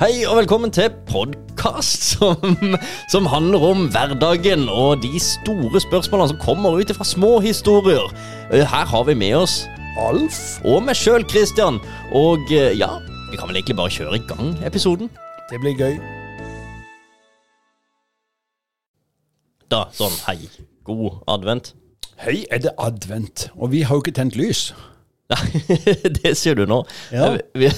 Hei og velkommen til podkast som, som handler om hverdagen og de store spørsmålene som kommer ut fra små historier. Eh, Her har vi med oss Alf og meg sjøl, Christian. Og eh, ja, vi kan vel egentlig bare kjøre i gang episoden. Det blir gøy. Da, sånn, hei. God advent. Hei, er det advent? Og vi har jo ikke tent lys. Nei, det sier du nå. Ja. Vi,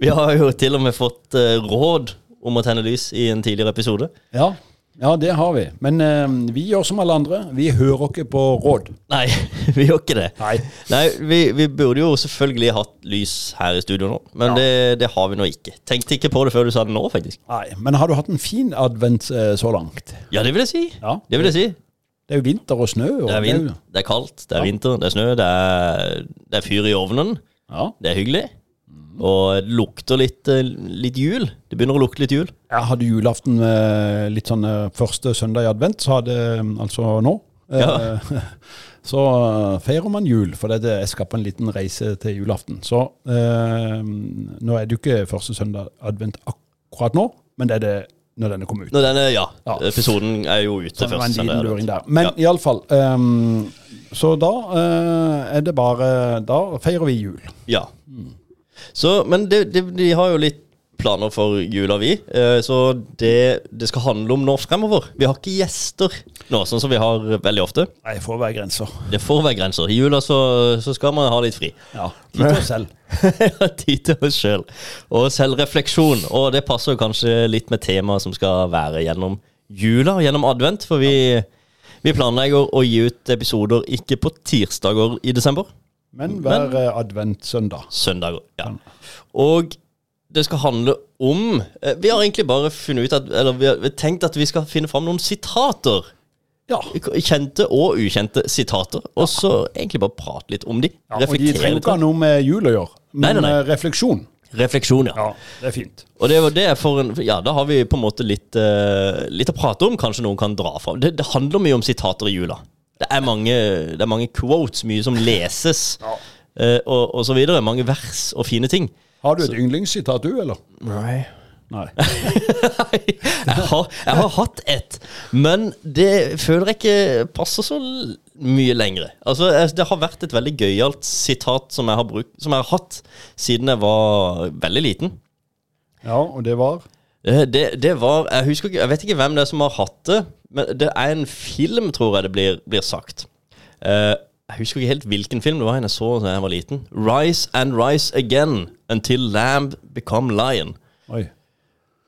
vi har jo til og med fått eh, råd om å tenne lys i en tidligere episode. Ja, ja det har vi. Men uh, vi gjør som alle andre. Vi hører ikke på råd. Nei, vi gjør ikke det. Nei. Nei, vi, vi burde jo selvfølgelig hatt lys her i studio nå, men Ja. det, det har vi nå ikke. Tenkte ikke på det før du sa det nå, faktisk. Nei, Men har du hatt en fin advent uh, så langt? Ja, det vil jeg si. Ja. Det vil jeg si. Det er jo vinter og snø. Og Det er, vin, det er kaldt, det er Ja. vinter, det er snø, det er, det er fyr i ovnen. Ja. Det er hyggelig. Og det lukter litt, eh, litt jul. Det begynner å lukte litt jul. Jeg hadde julaften eh, litt sånn eh, første søndag i advent, så hadde altså nå. Ja. Så feirer man jul, for det, jeg skal på en liten reise til julaften. Så eh, nå er det jo ikke første søndag advent akkurat nå, men det er det når denne kommer ut. Når denne, ja, Ja. episoden er jo ute først. Men Ja. iallfall um, Så da uh, er det bare Da feirer vi jul. Ja. Så, men det, det, de har jo litt planer for jula, vi. Eh, Så det det skal handle om nå fremover. Vi har ikke gjester nå, sånn som vi har veldig ofte. Nei, det får være grenser. Det får være grenser. I jula så, så skal man ha litt fri. Ja. Tid til oss selv. Ja, Tid til oss sjøl. Og selvrefleksjon. Og det passer kanskje litt med temaet som skal være gjennom jula, gjennom advent. For vi, vi planlegger å gi ut episoder ikke på tirsdager i desember. Men hver advent søndag. søndager. Ja. Og det skal handle om eh, Vi har egentlig bare funnet ut at Eller vi har tenkt at vi skal finne fram noen sitater. Ja. Kjente og ukjente sitater. Og så egentlig bare prate litt om de. ja og de trenger ikke ha noe med jul å gjøre, men Nei, nei, nei. eh, refleksjon. Refleksjon, ja. Ja, det er fint. Og det, det er for en, ja, da har vi på en måte litt, uh, litt å prate om. Kanskje noen kan dra fram. Det, det handler mye om sitater i jula. Det er mange, det er mange quotes, mye som leses, Ja. uh, og, og så videre. Mange vers og fine ting. Har du et yndlingssitat, du, eller? Nei. Nei. jeg, har, jeg har hatt et, men det føler jeg ikke passer så mye lenger. Altså, Det har vært et veldig gøyalt sitat som jeg har brukt Som jeg har hatt siden jeg var veldig liten. Ja, og det var Eh, Det, det var jeg, husker ikke, jeg vet ikke hvem det er som har hatt det, men det er en film, tror jeg det blir, blir sagt. Eh, jeg husker ikke helt hvilken film det var jeg så da jeg var liten. 'Rise and rise again until lamb become lion'. Oi.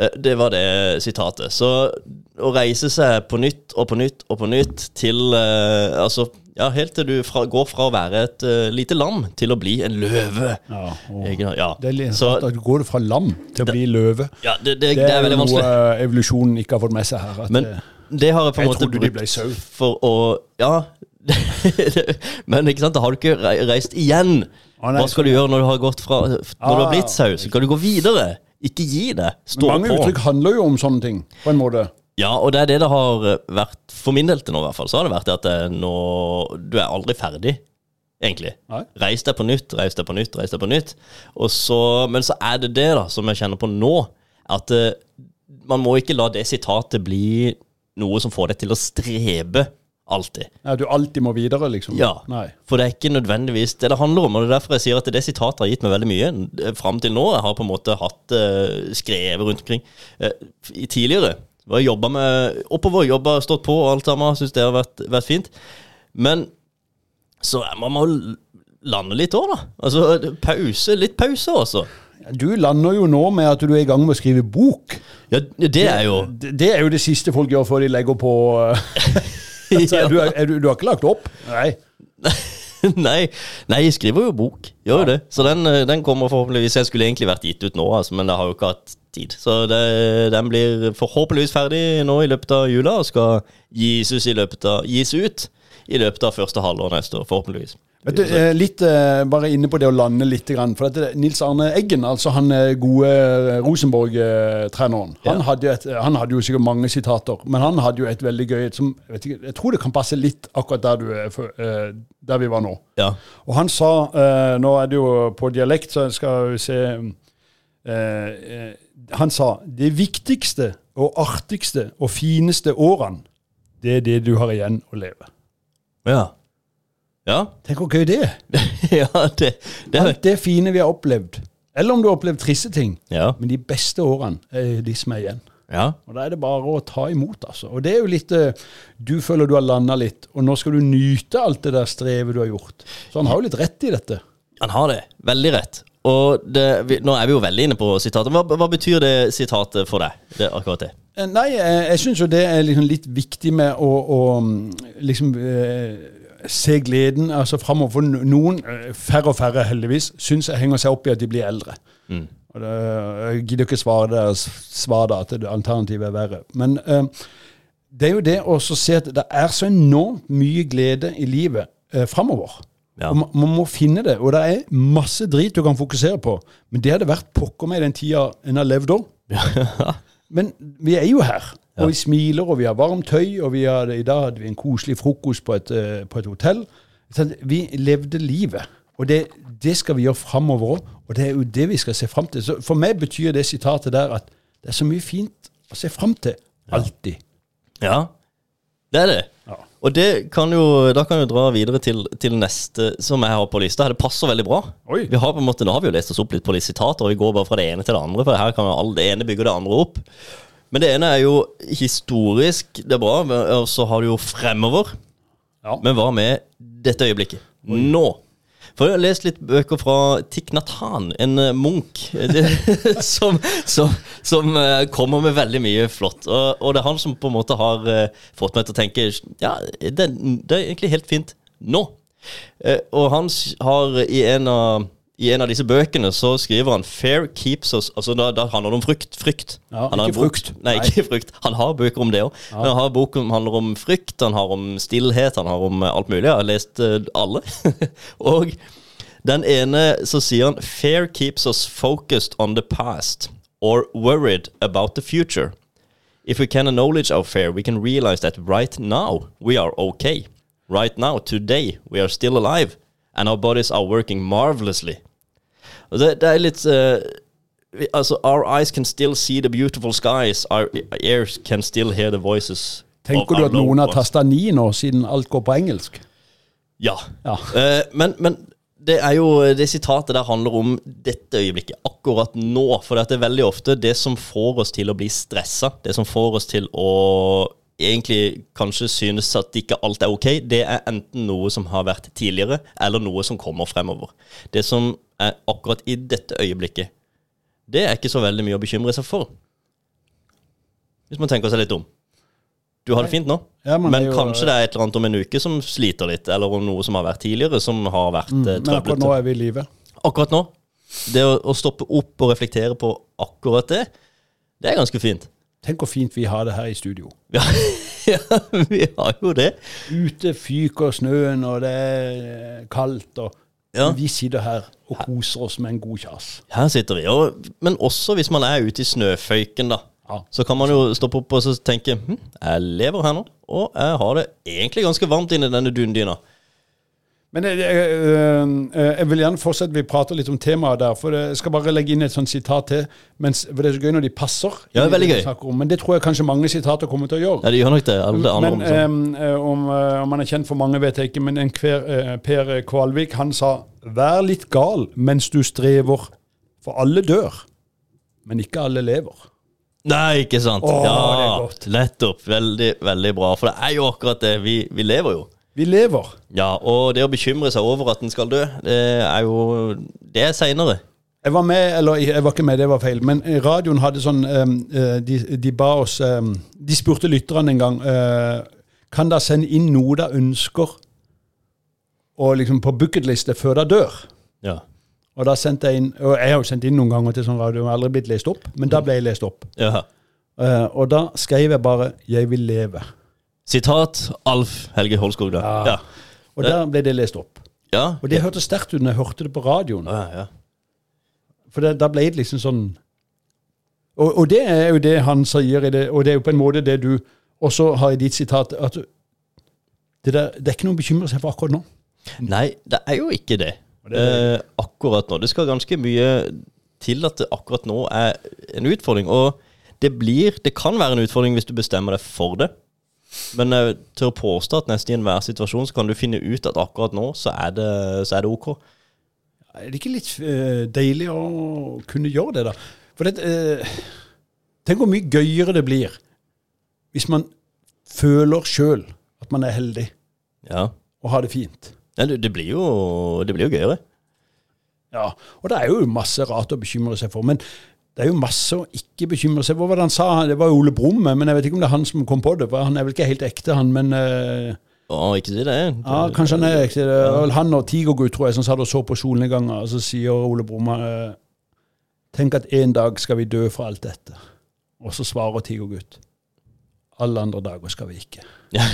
Eh, Det var det sitatet. Så å reise seg på nytt og på nytt og på nytt til uh, Altså, ja, helt til du fra, går fra å være et uh, lite lam til å bli en løve. Ja, og ja. det er litt Så at du går fra lam til å bli løve. ja, det, det, Det det er er noe evolusjonen ikke har fått med seg her. Men det- det har jeg på en måte de sau. for å Ja. Men ikke sant, da har du ikke reist igjen. Å, nei, Hva skal du gjøre når du har gått fra Når du har Ah, blitt sau? Så kan du gå videre. Ikke gi det. Stå Mange på. uttrykk handler jo om sånne ting, på en måte. Ja, og det er det det har eh, vært for min del til nå, i hvert fall. Så har det vært at eh, nå Du er aldri ferdig, egentlig. Nei. Reis deg på nytt, reis deg på nytt, reis deg på nytt. Så, men så er det det da som jeg kjenner på nå, at uh, man må ikke la det sitatet bli noe som får deg til å strebe alltid. Ja, du alltid må videre, liksom. Ja. Nei. For det er ikke nødvendigvis det det handler om. Og det er derfor jeg sier at det sitatet har gitt meg veldig mye. eh, Fram til nå. Jeg har på en måte hatt uh, skrevet rundt omkring. Uh, tidligere var jeg jobba med oppover, jobba, stått på og alt sammen. Syns det har vært, vært fint. Men så er- man må lande litt òg, da. Altså pause. Litt pause også. Du lander jo nå med at du er i gang med å skrive bok. Ja, det er jo Det, det er jo det siste folk gjør før de legger på er du, du, du har ikke lagt opp? Nei. nei, nei, jeg skriver jo bok. Gjør jo det. Så den, eh, den kommer forhåpentligvis Jeg skulle egentlig vært gitt ut nå, altså, men jeg har jo ikke hatt tid. Så det, den blir forhåpentligvis ferdig nå i løpet av jula, og skal gis ut i løpet av, ut i løpet av første halvår neste år, forhåpentligvis. Du, eh, litt eh, bare inne på det å lande litt. For dette, Nils Arne Eggen, altså han eh, gode Rosenborg-treneren, han, Ja. han hadde jo sikkert mange sitater, men han hadde jo et veldig gøy som, ikke, jeg tror det kan passe litt akkurat der, du er, eh, der vi var nå. Ja. Og han sa, eh, nå er det jo på dialekt, så skal vi se eh, eh, Han sa det viktigste og artigste og fineste årene, det er det du har igjen å leve. Ja. Ja. Tenk hvor gøy det er. ja, det, det Alt det fine vi har opplevd. Eller om du har opplevd triste ting. Ja. Men de beste årene er de som er igjen. Ja. Og Da er det bare å ta imot, altså. Og det er jo litt eh, Du føler du har landa litt, og nå skal du nyte alt det der strevet du har gjort. Så han har jo litt rett i dette. Han har det. Veldig rett. Og det, vi, nå er vi jo veldig inne på sitatet. Hva, hva betyr det sitatet for deg? Det, akkurat det. Eh, Nei, jeg, jeg syns jo det er liksom litt viktig med å, å mm, liksom eh, se gleden altså framover. For noen, eh, færre og færre heldigvis, syns jeg henger seg opp i at de blir eldre. Og det, jeg gidder ikke svare der, svare da at det alternativet er verre. Men eh, det er jo det å så se at det er så enormt mye glede i livet eh, framover. Ja. Man, man må finne det. Og det er masse drit du kan fokusere på. Men det hadde vært pokker meg i den tida en har levd òg. Men vi er jo her. Og vi smiler, og vi har varmt tøy, og vi har, i dag hadde vi en koselig frokost på et, eh, på et hotell. Så vi levde livet. Og det, det skal vi gjøre framover òg. Og det er jo det vi skal se fram til. Så for meg betyr det sitatet der at det er så mye fint å se fram til. Alltid. Ja, det er det. Ja. Og det kan jo, da kan vi dra videre til, til neste som jeg har på lista. Det passer veldig bra. Oi. Vi har på en måte, Nå har vi jo lest oss opp litt på litt sitater, og vi går bare fra det ene til det andre. For her kan jo alle, det ene bygge det andre opp. Men det ene er jo historisk, det er bra. Og så har du jo fremover. Ja. Men hva med dette øyeblikket? Nå. For jeg har lest litt bøker fra Thich Nathan, en eh, munk, det, som, som, som eh, kommer med veldig mye flott. Og, og det er han som på en måte har eh, fått meg til å tenke ja, det, det er egentlig helt fint nå. Eh, og han har i en av i en av disse bøkene så skriver han 'Fair keeps us' Altså da, da handler det om frykt. frykt. Ja, han har ikke frukt. Nei, ikke frukt. Han har bøker om det òg. Men han har bok som handler om frykt, han har om stillhet, han har om eh, alt mulig. Jeg har lest uh, alle. og den ene så sier han 'Fair keeps us focused on the past or worried about the future'. If we can acknowledge our fear, we can realize that right now we are okay. Right now, today, we are still alive, and our bodies are working marvelously. Og det, det er litt uh, Altså, our eyes can still see the beautiful skies, our ears can still hear the voices. Tenker du at noen har tasta ni nå, siden alt går på engelsk? Ja. Ja. Uh, men, men det er jo det sitatet der handler om dette øyeblikket, akkurat nå. For det er veldig ofte det som får oss til å bli stressa, det som får oss til å egentlig kanskje synes at ikke alt er ok, det er enten noe som har vært tidligere, eller noe som kommer fremover. Det som er akkurat i dette øyeblikket, det er ikke så veldig mye å bekymre seg for. Hvis man tenker seg litt om. Du har det fint nå, Ja, men men det jo- kanskje det er et eller annet om en uke som sliter litt, eller om noe som har vært tidligere som har vært mm, Men akkurat nå er vi i live. Akkurat nå. Det å, å stoppe opp og reflektere på akkurat det, det er ganske fint. Tenk hvor fint vi har det her i studio. Ja, ja vi har jo det. Ute fyker snøen, og det er kaldt, og Ja. vi sitter her og koser oss med en god kjas. Her sitter vi. Og, men også hvis man er ute i snøføyken, da. Ja. Så kan man jo stoppe opp og tenke hm, jeg lever her nå, og jeg har det egentlig ganske varmt inni denne dundyna. Men jeg, jeg, øh, jeg vil gjerne fortsette, vi prater litt om temaet der, for jeg skal bare legge inn et sånt sitat til, mens, for det er så gøy når de passer. Ja, det er veldig gøy. Om, men det tror jeg kanskje mange sitater kommer til å gjøre. Ja, det gjør nok det. Alle andre Men om sånn. eh, eh, om, eh, om han er kjent for mange, vet jeg ikke. Men en kver, eh, Per Kvalvik han sa 'vær litt gal mens du strever', for alle dør, men ikke alle lever. Nei, ikke sant? Åh, ja. Nettopp. Veldig, veldig bra. For det er jo akkurat det. Vi, vi lever jo. Vi lever. Ja, og det å bekymre seg over at en skal dø, det er jo Det er seinere. Jeg var med, eller jeg var ikke med, det var feil, men eh, radioen hadde sånn eh, de, de ba oss eh, De spurte lytterne en gang eh, Kan dere sende inn noe dere ønsker og liksom på bucketliste før dere dør. Ja. Og da sendte jeg inn, og jeg har jo sendt inn noen ganger til sånn radio, jeg har aldri blitt lest opp, men da ble jeg lest opp. ja. Og da skrev jeg bare 'Jeg vil leve'. Sitat Alf Helge Holskog, da. Ja. Ja. Og der ble det lest opp. Ja. Og det hørtes sterkt ut når jeg hørte det på radioen. ja, ja. For det, da ble det liksom sånn og, og det er jo det han sier i det, og det er jo på en måte det du også har i ditt sitat. at det, der, det er ikke noe å bekymre seg for akkurat nå. Nei, det er jo ikke det. Det Eh, akkurat nå. Det skal ganske mye til at det akkurat nå er en utfordring. Og det blir Det kan være en utfordring hvis du bestemmer deg for det. Men uh, til å påstå at nesten i enhver situasjon så kan du finne ut at akkurat nå så er det, så er det ok. Er det ikke litt uh, deilig å kunne gjøre det, da? For det, uh, Tenk hvor mye gøyere det blir hvis man føler sjøl at man er heldig Ja. og har det fint. ja det, det, blir jo, det blir jo gøyere. Ja, og det er jo masse rart å bekymre seg for. Men det er jo masse å ikke bekymre seg. Hva han sa? Det var Ole Brumm, men jeg vet ikke om det er han som kom på det. for Han er vel ikke helt ekte, han, men uh, Å, ikke si det. ja, Kanskje han er ekte. Det var vel han og Tigergutt, tror jeg, som satt og så på solnedganger, og så sier Ole Brumm uh, Tenk at en dag skal vi dø for alt dette. Og så svarer Tigergutt alle andre dager skal vi ikke. Ja,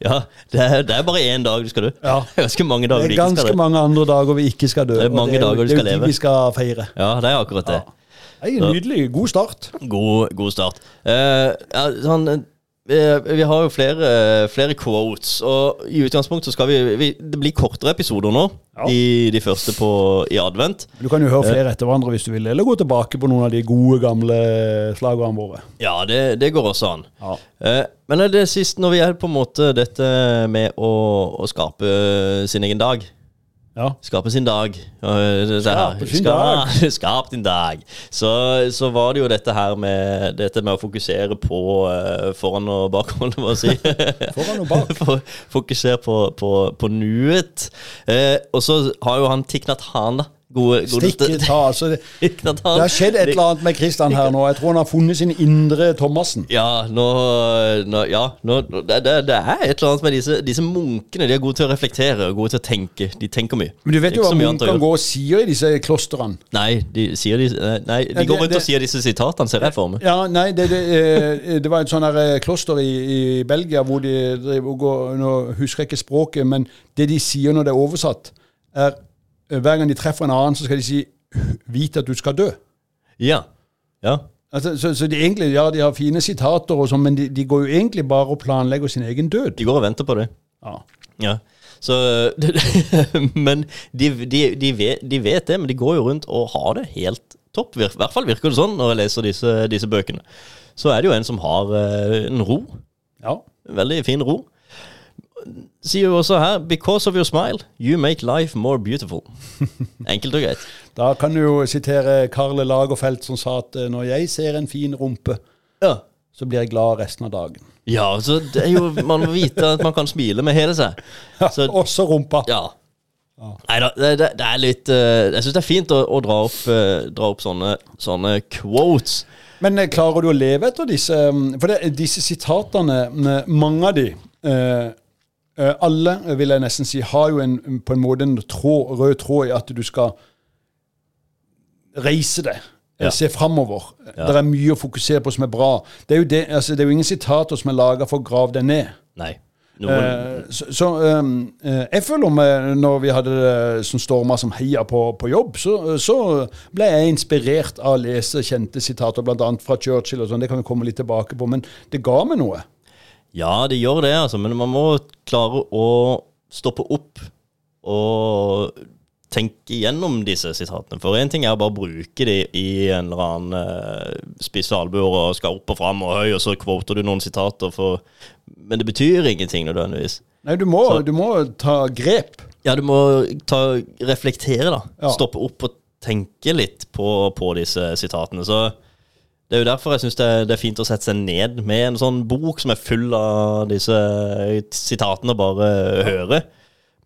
ja det, er, det, er, bare én dag du skal dø. Ja. Ganske mange dager Det er ganske mange andre dager vi ikke skal dø. Det er mange det er, dager du skal leve. Det er jo de vi skal feire. Ja, det er akkurat det. Ja. Det er nydelig. God start. God, god start. Uh, ja, sånn, vi har jo flere, flere, quotes, og i utgangspunktet så skal vi, vi Det blir kortere episoder nå, ja. i de første på, i advent. Du kan jo høre flere etter hverandre hvis du vil, eller gå tilbake på noen av de gode, gamle slagordene våre. Ja, det, det går også an. Ja. Eh, men det siste, når vi er på en måte dette med å, å skape sin egen dag ja. Skape sin dag. Skape sin dag. Skap din dag. Så, så, var det jo dette her med Dette med å fokusere på uh, foran og bak, holdt jeg på å si. foran og bak. Fokusere på, på, på nuet. Uh, og så har jo han Tiknat Han, da Gode, gode Stikket ta, altså. Det, det, har skjedd et eller annet med Kristian her nå. Jeg tror han har funnet sin indre Thomassen. Ja, nå, nå, ja, nå det, det, det, er et eller annet med disse, disse, munkene. De er gode til å reflektere og gode til å tenke. De tenker mye. Men du vet jo hva munkene går og sier i disse klostrene? Nei, de, sier de, nei, de går rundt og sier disse sitatene, ser jeg for meg. Ja, nei, det, det, var et sånn her kloster i, i, Belgia hvor de driver og går Nå husker jeg ikke språket, men det de sier når det er oversatt, er Eh, hver gang de treffer en annen, så skal de si 'Vit at du skal dø'. Ja. ja. Altså, så, så de, egentlig, ja, de har fine sitater, og sånn, men de, de, går jo egentlig bare og planlegger sin egen død. De går og venter på det. Ja. ja. Så, men de, de, vet, de, vet, det, men de går jo rundt og har det helt topp. I hvert fall virker det sånn når jeg leser disse, disse bøkene. Så er det jo en som har uh, en ro. Ja. Veldig fin ro sier jo også her Because of your smile, you make life more beautiful. Enkelt og greit. Da kan du jo sitere Karle Lagerfeldt som sa at eh, når jeg ser en fin rumpe, ja. så blir jeg glad resten av dagen. Ja, så det er jo, man må vite at man kan smile med hele seg. Så, ja, også rumpa. Ja. Nei da, det, det, er litt uh, Jeg syns det er fint å, å dra, opp, uh, dra opp, sånne, sånne quotes. Men klarer du å leve etter disse mm, For det, disse sitatene, mm, mange av de Eh, alle, vil jeg nesten si, har jo en, på en måte en tråd, rød tråd i at du skal reise deg. Ja. Se framover. Ja. Det er mye å fokusere på som er bra. Det er jo, det, altså, det er jo ingen sitater som er laga for å grave deg ned. Nei. Eh, så, så um, jeg føler meg, når vi hadde som storma som heia på, på jobb, så, så, ble jeg inspirert av å lese kjente sitater, bl.a. fra Churchill og sånn. Det kan vi komme litt tilbake på. Men det ga meg noe. Ja, det gjør det, altså. Men man må klare å stoppe opp og tenke gjennom disse sitatene. For én ting er å bare bruke de i en eller annen uh, spisse albuer og skal opp og fram og høy, og så kvoter du noen sitater, for Men det betyr ingenting nødvendigvis. Nei, du må, du må ta grep. Ja, du må ta, reflektere, da. Ja. Stoppe opp og tenke litt på, på disse sitatene. Så det er jo derfor jeg syns det, det, er fint å sette seg ned med en sånn bok som er full av disse sitatene, og bare høre.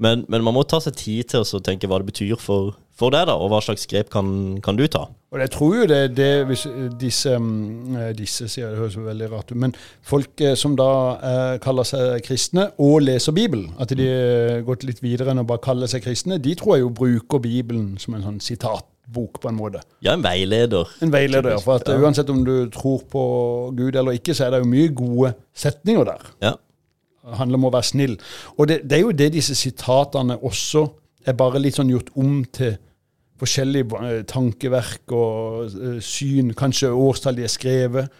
Men, men, man må ta seg tid til å tenke hva det betyr for, for deg, da, og hva slags grep kan, kan, du ta. Og Jeg tror jo det, det hvis disse, mm, disse sier det høres veldig rart ut, men folk eh, som da eh, kaller seg kristne og leser Bibelen, at de har gått litt videre enn å bare kalle seg kristne, de tror jeg jo bruker Bibelen som en sånn sitat bok, på en måte. Ja, en veileder. En veileder, for at ja. Uansett om du tror på Gud eller ikke, så er det jo mye gode setninger der. Ja. Det handler om å være snill. Og det, det, er jo det disse sitatene også er bare litt sånn gjort om til forskjellige eh, tankeverk og uh, syn, kanskje årstall de er skrevet.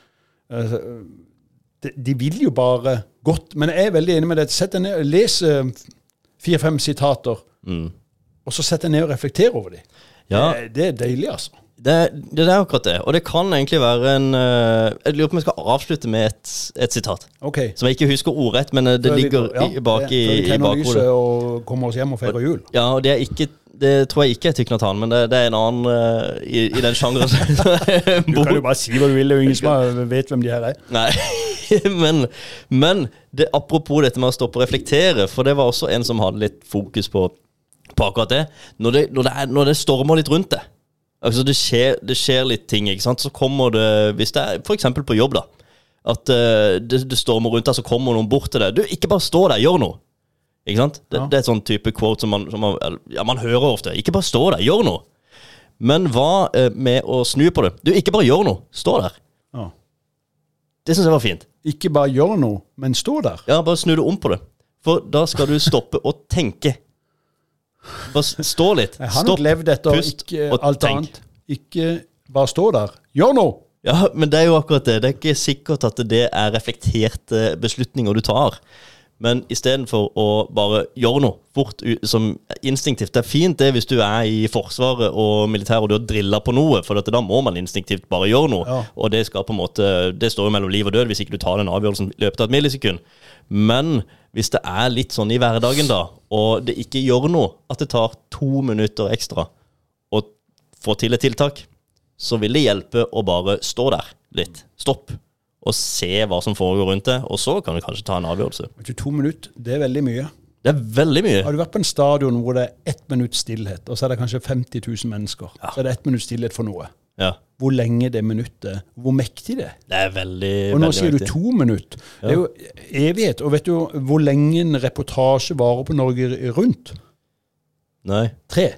Uh, de, vil jo bare godt. Men jeg er veldig enig med det. Sett deg ned, les fire-fem sitater, mm. og så sett deg ned og reflekter over dem. Ja. Det, det er deilig, altså. Det, det er akkurat det. Og det kan egentlig være en eh, Jeg lurer på om jeg skal avslutte med et, et sitat. Ok. Som jeg ikke husker ordrett, men eh, det ligger ja, i, bak i, vi i tenner bakhodet. og kommer oss hjem og feirer jul. Ja, og det er ikke Det tror jeg ikke er Tykk Natan, men det, det er en annen uh, i, i den sjangeren. er Du kan jo bare si hva du vil, det er jo ingen som vet hvem de her er. Nei, men, men det, apropos dette med å stoppe og reflektere, for det var også en som hadde litt fokus på, på akkurat det. Når det, når det, er, når det stormer litt rundt det, altså det skjer, det skjer litt ting, ikke sant? så kommer det, hvis det er f.eks. på jobb, da, at uh, det, det stormer rundt deg, så kommer noen bort til deg. Du, ikke bare stå der, gjør noe. Ikke sant? Det, Ja. det er et sånn type quote som man, som man, ja, man hører ofte. Ikke bare stå der, gjør noe. Men hva uh, med å snu på det? Du, ikke bare gjør noe, stå der. Ja. Det syns jeg var fint. Ikke bare gjør noe, men stå der. Ja, bare snu det om på det. For da skal du stoppe å tenke. Bare stå litt. Jeg har nok Stopp, levd etter pust ikke og alt tenk. annet. Ikke bare stå der. Gjør noe! Ja, men det er jo akkurat det. Det er ikke sikkert at det er reflekterte beslutninger du tar. Men istedenfor å bare gjøre noe fort som instinktivt Det er fint det hvis du er i Forsvaret og militæret og du har drilla på noe, for da må man instinktivt bare gjøre noe. Ja. Og det skal på en måte Det står jo mellom liv og død hvis ikke du tar den avgjørelsen i løpet av et millisekund. Men hvis det er litt sånn i hverdagen, da, og det ikke gjør noe, at det tar to minutter ekstra å få til et tiltak, så vil det hjelpe å bare stå der litt. Stopp. Og se hva som foregår rundt det. Og så kan du kanskje ta en avgjørelse. Vet du, To minutter, det er veldig mye. Det er veldig mye. Har du vært på en stadion hvor det er ett minutt stillhet, og så er det kanskje 50 000 mennesker, så er det ett minutt stillhet for noe. Ja. Hvor lenge det minuttet, hvor mektig det er. Det er veldig, Og nå veldig sier du viktig. to minutter. Det er jo evighet. Og vet du hvor lenge en reportasje varer på Norge Rundt? Nei. Tre.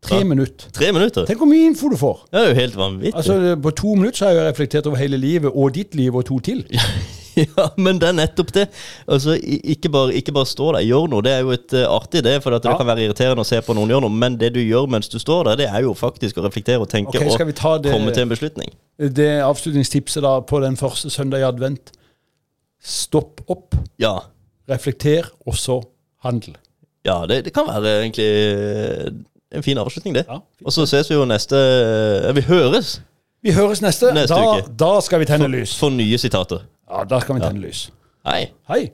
Tre Ja. minutter. Tre minutter? Tenk hvor mye info du får. Det er jo helt vanvittig. Altså, På to minutter så har jeg reflektert over hele livet, og ditt liv, og to til. ja, men det er nettopp det. Altså, ikke bare, ikke bare stå der, gjør noe. Det er jo et uh, artig idé, for det Ja. kan være irriterende å se på noen gjøre noe. Men det du gjør mens du står der, det er jo faktisk å reflektere og tenke okay, og det- komme til en beslutning. Det avslutningstipset da på den første søndag i advent. Stopp opp, Ja. reflekter, og så handel. Ja, det, det kan være egentlig eh, en fin avslutning, det. Ja, Og så ses vi jo neste Vi høres Vi høres neste. Neste da, da skal vi tenne for, lys. for nye sitater. Ja, da skal vi tenne lys. Hei. Hei.